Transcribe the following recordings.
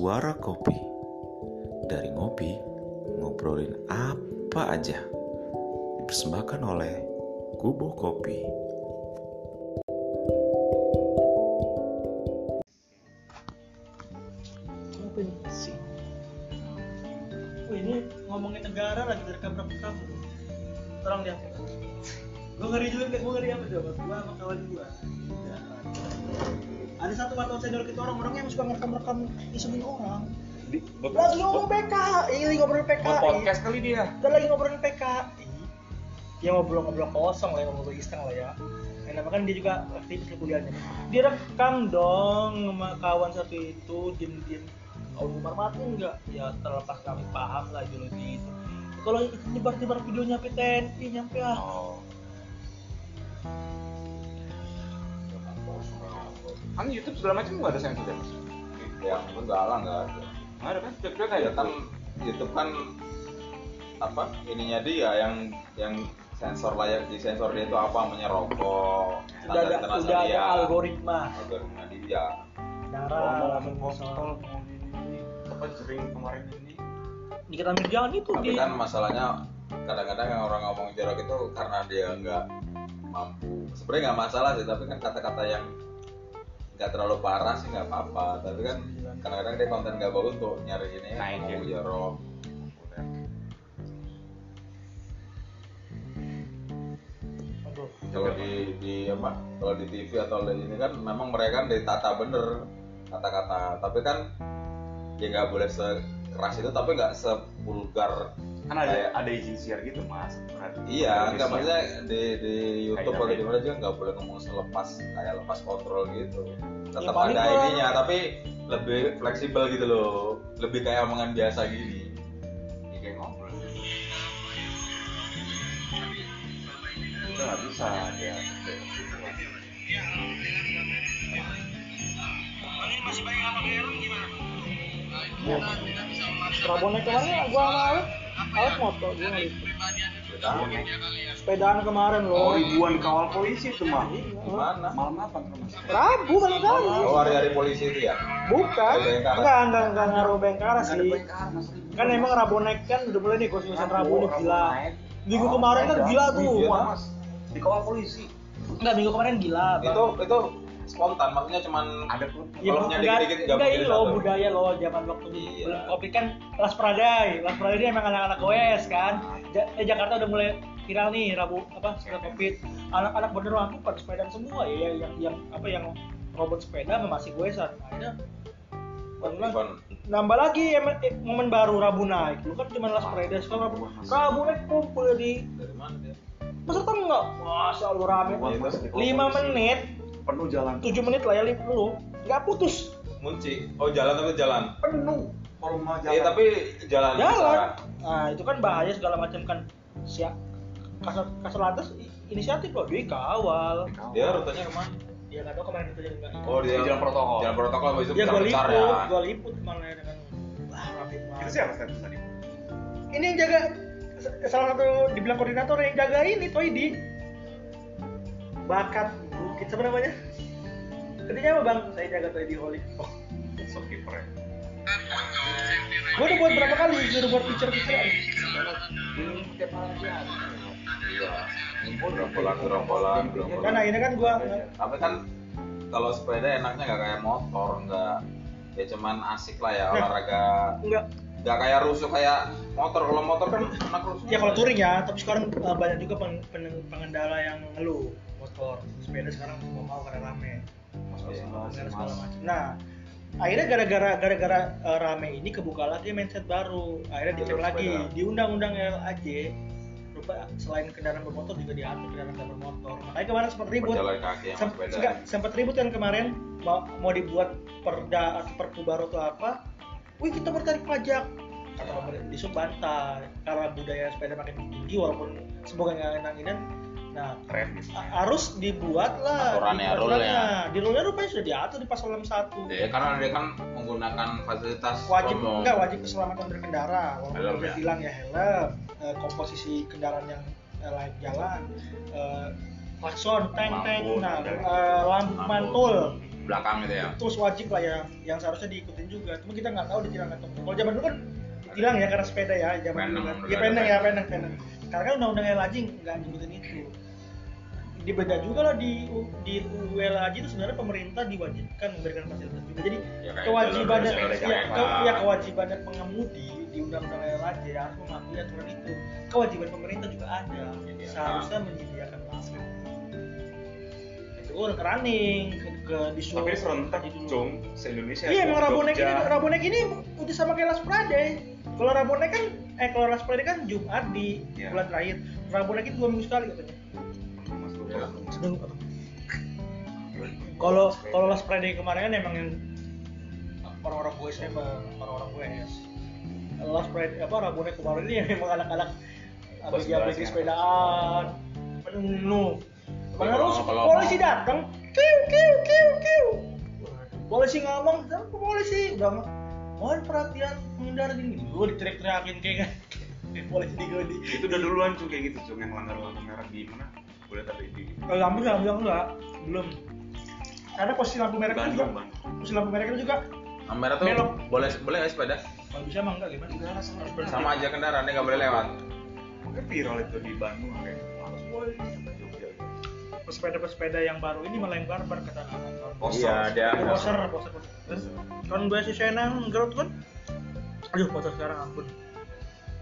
Suara Kopi Dari ngopi, ngobrolin apa aja Dipersembahkan oleh Kubo Kopi Apa ini sih? Wih, ini ngomongin negara lagi direkam-rekam. Tolong lihat. Gue ngeri juga, gue ngeri apa coba? Gue sama kawan gue. Ada satu wartawan senior kita orang orangnya yang suka ngerekam-rekam isengin orang. Lagi ngomong PKI, lagi ngobrolin PKI. podcast kali dia Kita lagi ngobrolin PKI. Ya ngobrol-ngobrol kosong lah, ya, ngobrol iseng lah ya. Nama kan dia juga aktivis di kuliahnya. Dia rekam dong sama kawan satu itu, diem-diem. Kalau Umar mati enggak? Ya terlepas kami paham lah ideologi itu. Kalau itu nyebar-nyebar videonya PTNI nyampe ah. oh kan YouTube segala macam nggak ada sensor ya? Enggak lah enggak ada. Nggak ada kan? Cuek-cuek ya aja kan? YouTube kan apa ininya dia yang yang sensor layak di sensor dia itu apa menyerokok Udah ada, udah ada algoritma. Algoritma dia. Darah, ngomong mau ini apa jering kemarin ini? Dikit ambil jangan itu tapi di kan masalahnya kadang-kadang yang orang ngomong jorok itu karena dia nggak mampu. Sebenarnya nggak masalah sih tapi kan kata-kata yang nggak terlalu parah sih nggak apa-apa tapi kan kadang-kadang dia konten nggak bagus tuh nyari ini Naik ngomong ya. jorok Aduh. kalau di di apa kalau di TV atau di ini kan memang mereka kan ditata bener kata-kata tapi kan ya nggak boleh sekeras itu tapi nggak sepulgar kan ada ada izin share gitu mas. Kan iya nggak maksudnya di di YouTube atau di apa? mana juga nggak boleh ngomong selepas kayak lepas kontrol gitu. Tetap paling ada ininya tapi lebih fleksibel gitu loh. Lebih kayak omongan biasa gini. Ya, kayak ngobrol. Itu nggak bisa dia Rabonek kemarin gua sama Alek, Alek moto gua ngeliput. Sepedaan kemarin oh loh. ribuan kawal polisi itu mah gimana malam apa Rabu kali kali. oh hari-hari polisi itu ya Bukan. Enggak, enggak, enggak ngaruh ada sih. Kan emang Rabonek kan udah mulai nih gosip-gosip Rabu nih Rabu gila. Minggu Oh, kemarin kan gila tuh. Ribuan, mas dikawal polisi Enggak, minggu kemarin gila. Itu itu spontan maksudnya cuman ada Ya, punya enggak, dikit-dikit mungkin ini loh budaya loh zaman waktu Iya. belum kopi kan Las Pradai. Las Pradai emang anak-anak goes kan. Ja- eh, Jakarta udah mulai viral nih Rabu apa setelah Covid. Anak-anak bener aku pada sepedaan semua ya yang yang apa yang robot sepeda masih goesan. Akhirnya event nambah lagi em- eh, momen baru Rabu naik. Lu kan cuma Las Pradai sekarang Rabu. Rabu naik kumpul di dari mana dia Masa enggak? Masya Allah rame. 5 polisi. menit, penuh jalan. 7 menit lah ya lip lu. Enggak putus. Munci oh jalan tapi jalan? Penuh. Kalau mau jalan. Iya tapi jalan. Jalan. Bisa. nah itu kan bahaya segala macam kan. Siap kasar kasar lantas inisiatif loh. Dikawal Dikawal. dia rutenya ke mana? Ya nggak tahu kemarin itu jadi enggak oh dia Di jalan protokol. jalan protokol itu ya besar liput ya. gua liput malah ya dengan wah rapi itu siapa tadi. Ini yang jaga salah satu dibilang koordinator yang jaga ini Toidi bakat bukit siapa namanya? Kerjanya apa bang? Saya jaga Toidi Holik. Oh, shopkeeper ya. Gue udah buat berapa kali? Suruh buat picture-picture ini tiap malam ada iya gerombolan. Gerombolan gerombolan kan akhirnya kan gua tapi kan kalau sepeda enaknya nggak kayak motor nggak. Ya cuman asik lah ya Nah. olahraga. enggak nggak kayak rusuh kayak motor. Kalau motor kan enak rusuh ya kalau touring ya tapi sekarang uh, banyak juga pen- pen- pengendara yang ngeluh motor. Sepeda sekarang mau mau karena rame. Mas Iya, segala macam. nah akhirnya gara-gara gara-gara uh, rame ini kebuka lagi mindset baru. Akhirnya dicek lagi. sepeda. di undang-undang LAJ rupa selain kendaraan bermotor juga diatur kendaraan tidak bermotor. Makanya kemarin sempat ribut. Sem- enggak, sempat ribut kan kemarin mau, mau dibuat perda atau perpu baru atau apa. Wih kita bertarik pajak. Kata pemerintah disub bantah karena budaya sepeda makin tinggi walaupun semoga nggak enak nah keren. gitu harus dibuat lah Aturannya, di- rule-nya. di rule rupanya sudah diatur di pasal 61 ya karena dia kan menggunakan fasilitas wajib umum. enggak wajib keselamatan berkendara. Walaupun Helm udah ya? bilang ya helm eh, komposisi kendaraan yang eh, layak jalan eh, klakson tank Lampu, nah eh, lampu mantul. belakang gitu ya. Terus wajib lah ya yang seharusnya diikutin juga. Cuma kita nggak tahu ditilang atau kalau zaman dulu kan ditilang ya karena sepeda ya zaman dulu kan. ya pendek ya pendek pendek karena kan undang-undang LHJ nggak nyebutin itu di beda juga lah di di ULHJ itu sebenarnya pemerintah diwajibkan memberikan fasilitas juga jadi Ya, kayak kewajiban jalur ya, ke, ya kewajiban pengemudi di undang-undang LHJ harus mematuhi aturan itu kewajiban pemerintah juga ada Iya. seharusnya menyediakan masker itu udah running ke, ke disuruh Tapi serentak cung se Indonesia. Iya, emang. Rabonek ini Rabonek ini udah sama kayak Last Friday. Kalau Rabonek kan eh kalau Last Friday kan Jumat di Iya. bulan terakhir. Rabonek itu dua minggu sekali katanya. Iya. Kalau kalau Last Friday kemarin kan emang yang orang-orang gue emang orang-orang gue Last Friday apa Rabonek kemarin ini emang anak-anak abg-abg belasnya. sepedaan penuh. Mana kalau- polisi datang, kiu kiu kiu kiu. Polisi ngomong, sama polisi udah mohon perhatian menghindar gini. Gue diteriak-teriakin kayak kan. polisi di gue di. Itu udah duluan cung kayak gitu cung yang langgar lampu merah di mana? Boleh tapi di Kalau lampu nggak bilang enggak, belum. Karena posisi lampu merah itu juga, posisi lampu merah itu juga kamera tuh Belok. boleh boleh nggak sepeda kalau bisa emang enggak gimana? sama aja kendaraan nggak boleh lewat Makanya viral itu di Bandung kayak harus boleh. Pesepeda-pesepeda yang baru ini malah yang barbar kata anak-anak. Poster. iya dia poser poser poser terus kan gue si Senang gerut kan? Aduh foto sekarang ampun.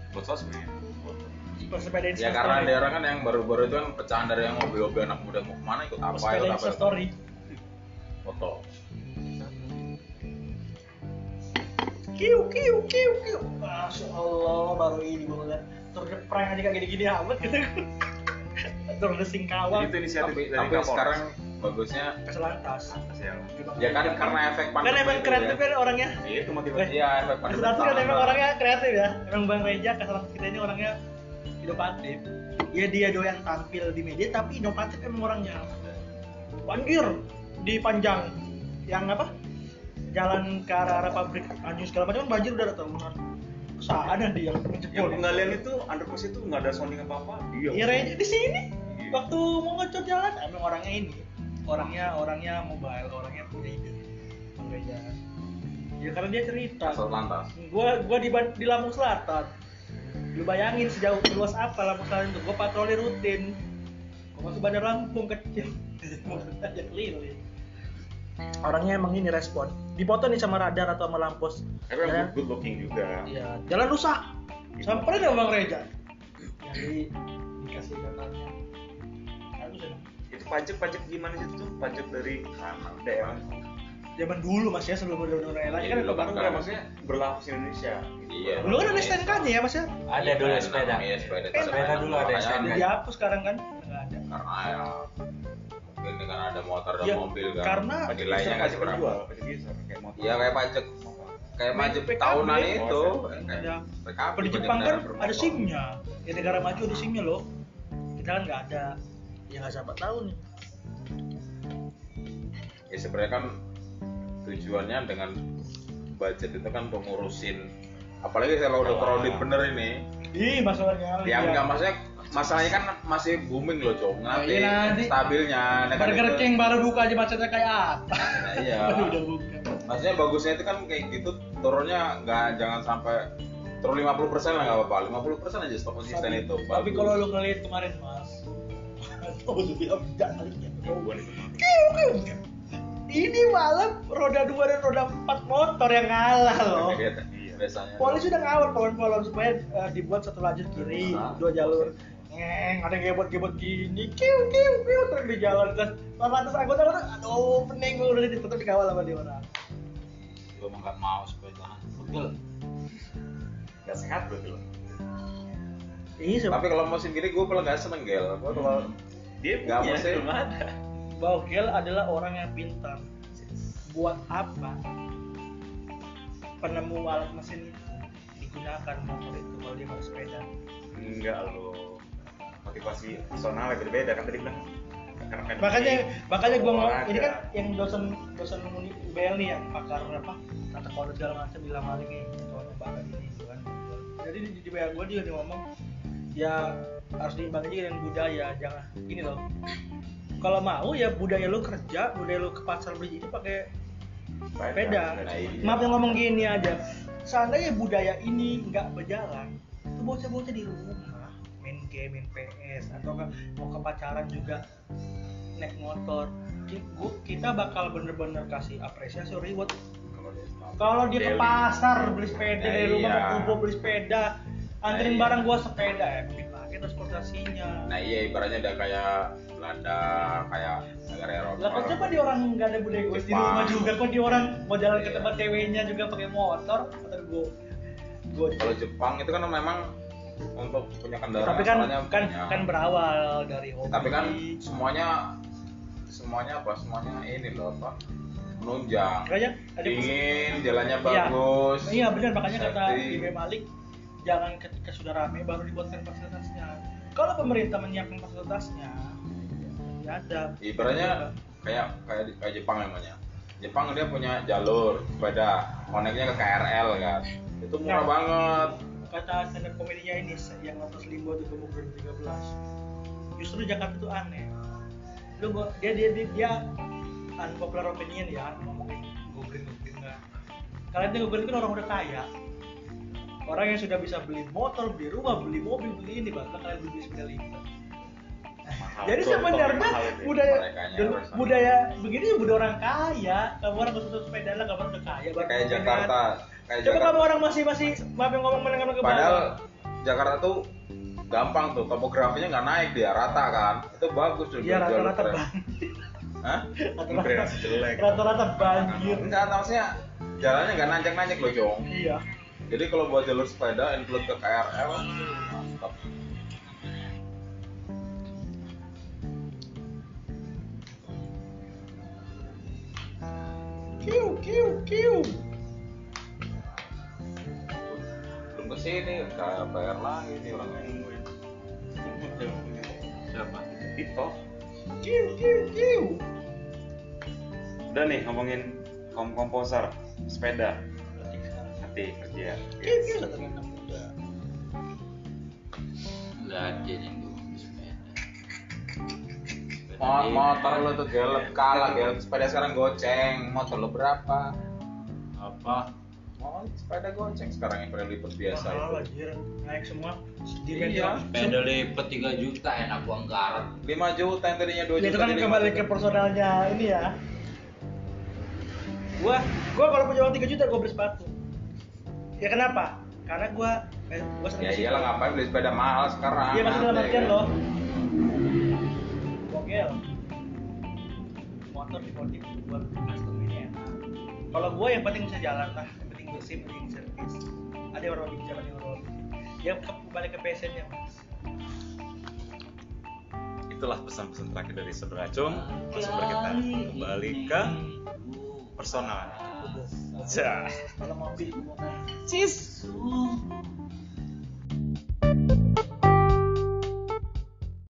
Buat sosmed. pesepeda ya Instastory karena ada orang kan yang baru-baru itu kan pecahan dari yang mobil-mobil anak muda. Mau ke mana ikut apa pesepeda ikut apa? Instastory foto. Kiu kiu kiu kiu. Masya Allah baru ini gue ngeliat. Tour de France aja kayak gini-gini amat gitu Tour de Singkawang Itu inisiatif tapi, dari tapi Kapolres. sekarang bagusnya keselantas Sial. ya kan karena efek kan emang kreatif ya. kan orangnya Iya, itu motivasi. iya efek pandemi keselantas kan emang orangnya kreatif ya emang Bang Reja keselantas kita ini orangnya inovatif ya dia doyan tampil di media tapi inovatif emang orangnya banjir di panjang yang apa jalan ke arah arah pabrik anjing segala macam banjir udah ada tahunan ada dia yang Yang menjebol penggalian itu underpass itu nggak ada sounding apa apa. Iya. Iya Reja di sini. Waktu mau ngecot jalan emang orangnya ini orangnya orangnya mobile orangnya punya ide. Reja ya karena dia cerita. Lantas. Gua gua di di Lampung Selatan. Lu bayangin sejauh luas apa Lampung Selatan itu? Gua patroli rutin. Gua masuk bandar Lampung kecil. Aja keliling. Orangnya emang ini respon. Dipoto nih sama radar atau sama lampos Tapi jalan, yang good looking juga. iya jalan rusak. Sampai ada bang Reja. Jadi dikasih datanya aku senang Itu pajak pajak gimana sih itu? Pajak dari daerah. zaman dulu mas ya sebelum ada undang-undang LHJ kan Iya, itu baru Enggak, maksudnya berlaku di Indonesia. iya. Dulu kan ada STNK nya ya mas ya? Ada dulu sepeda. iya sepeda. Sepeda dulu ada STNK. udah dihapus sekarang kan? Nggak ada. Karena ya mungkin dengan ada motor dan Ya, mobil kan karena nilainya pajak seberapa. iya kayak pajak kayak pajak tahunan itu. Kayak ada PKB, kalau di Jepang kan ada bermotor. SIM-nya. Di negara maju ada SIM-nya loh. Kita kan nggak ada ya nggak siapa tahu nih. Ya sebenarnya kan tujuannya dengan budget itu kan untuk ngurusin apalagi kalau udah crowded bener ini. Ih masalahnya yang enggak maksudnya masalahnya kan masih booming loh cong nanti, iya, nanti. stabilnya nah Burger King baru buka aja macetnya kayak apa? Nah, iya. Baru udah buka. Maksudnya bagusnya itu kan kayak gitu turunnya nggak jangan sampai turun 50% lah nggak apa-apa. 50% aja stop konsisten itu tapi kalau lu ngeliat kemarin mas ini. Malam roda dua dan roda empat motor yang ngalah loh. Iya, biasanya. Polisi udah ngawal pohon-pohon supaya eh, dibuat satu lajur kiri Ah. dua jalur. Ngeng ada yang gebot-gebot gini. Kiu kiu kiu terus di jalan. Terus lantas anggota anggota aduh pening gue udah tetap dikawal sama dia orang. Gue emang gak mau sepeda. Pegel. Gak sehat berarti lo. iya tapi kalau musim gini gue paling nggak seneng gel. Gua kalau Dia Nggak punya, mesti. belum ada. Bogel adalah orang yang pintar buat apa penemu alat mesin itu digunakan motor itu kalau dia mau sepeda Enggak lo. Motivasi personalnya berbeda kan tadi bilang. Kan makanya makanya gue ngomong olahraga. ini kan yang dosen dosen uni UBL nih ya pakar apa tata kode segala macam bilang maling nih kalau bakal ini gitu kan jadi di, di WA gue dia ngomong ya harus diimbangi aja dengan budaya jangan gini loh kalau mau ya budaya lu kerja budaya lu ke pasar beli ini pakai sepeda iya. maaf yang ngomong gini aja seandainya budaya ini nggak berjalan tuh bocah-bocah di rumah main game main PS atau kan mau ke pacaran juga naik motor kita bakal bener-bener kasih apresiasi reward Kalau dia ke pasar beli sepeda dari rumah iya. ke beli sepeda anterin iya. barang gua sepeda ya transportasinya Nah iya ibaratnya udah kayak Belanda, kayak negara Eropa. lah coba dia orang nggak ada budaya gue di rumah juga kok dia orang mau jalan ke Iya. tempat ceweknya juga pakai motor motor gue gue Kalau Jepang itu kan memang untuk punya kendaraan. tapi kan kan punya. kan berawal dari hobi Tapi kan semuanya semuanya apa? Semuanya ini loh apa? Menunjang. makanya Dingin, jalannya Iya. bagus. iya benar makanya kata. Ibe Malik jangan ketika sudah rame baru dibuatkan fasilitasnya kalau pemerintah menyiapkan fasilitasnya ya ada Ibaratnya kayak kayak di- kayak Jepang namanya. Jepang dia punya jalur sepeda, koneknya ke KRL kan. Itu murah Nah. banget. kata stand komedinya ini yang nonton Limbo itu gemuk 2013 justru Jakarta itu aneh lu dia dia dia, dia unpopular opinion ya ngomongin googling nggak kalian tuh googling kan orang udah kaya orang yang sudah bisa beli motor beli rumah beli mobil beli ini bahkan kalian beli sepeda lipat Mahal. jadi sebenarnya budaya budaya begini ya budaya orang kaya kamu orang khusus sepeda lah kamu udah kaya Kayak. Jakarta, kayak coba kamu orang masih masih maaf yang ngomong menengah ke Padahal Jakarta tuh gampang tuh, topografinya nggak naik dia, rata kan. Itu bagus tuh. Iya rata-rata banjir. Hah? Rata-rata jelek. rata-rata banjir. Enggak, maksudnya jalannya nggak nanjak-nanjak loh, Jong. Iya. Jadi kalau buat jalur sepeda include ke KRL, mantap. Kiu kiu kiu. Belum ke sini, udah bayar lagi nih orang nungguin. Siapa? Itu. Kiu kiu kiu. Udah nih ngomongin kom komposer sepeda. Nanti kerja. Kiu kata anak muda. Ada yang di- Motor lo tuh gelap kalah, gelap sepeda sekarang goceng. Motor lo berapa? Apa? Oh, sepeda goceng sekarang yang pada lipat biasa Mahal itu. anjir. Naik semua. Iya. Sepeda lipat 3 juta enak gua anggaran. 5 juta yang tadinya 2 Ya, juta. itu kan kembali 5 ke personalnya ini ya. Gua gua kalau punya uang 3 juta gua beli sepatu. Ya kenapa? Karena gua eh, gua sering Ya iyalah ngapain beli sepeda mahal sekarang. Iya maksudnya dalam artian kan? loh. Bogel. Motor dimodif buat custom ini enak. Kalau gue yang penting bisa jalan lah, yang penting bersih, yang penting servis. Ada yang orang bicara yang orang Ya kembali ke passionnya mas. Itulah pesan-pesan terakhir dari Saudara Acung. Langsung kita kembali ke personal. Cah. Kalau mobil Cheese. Sungguh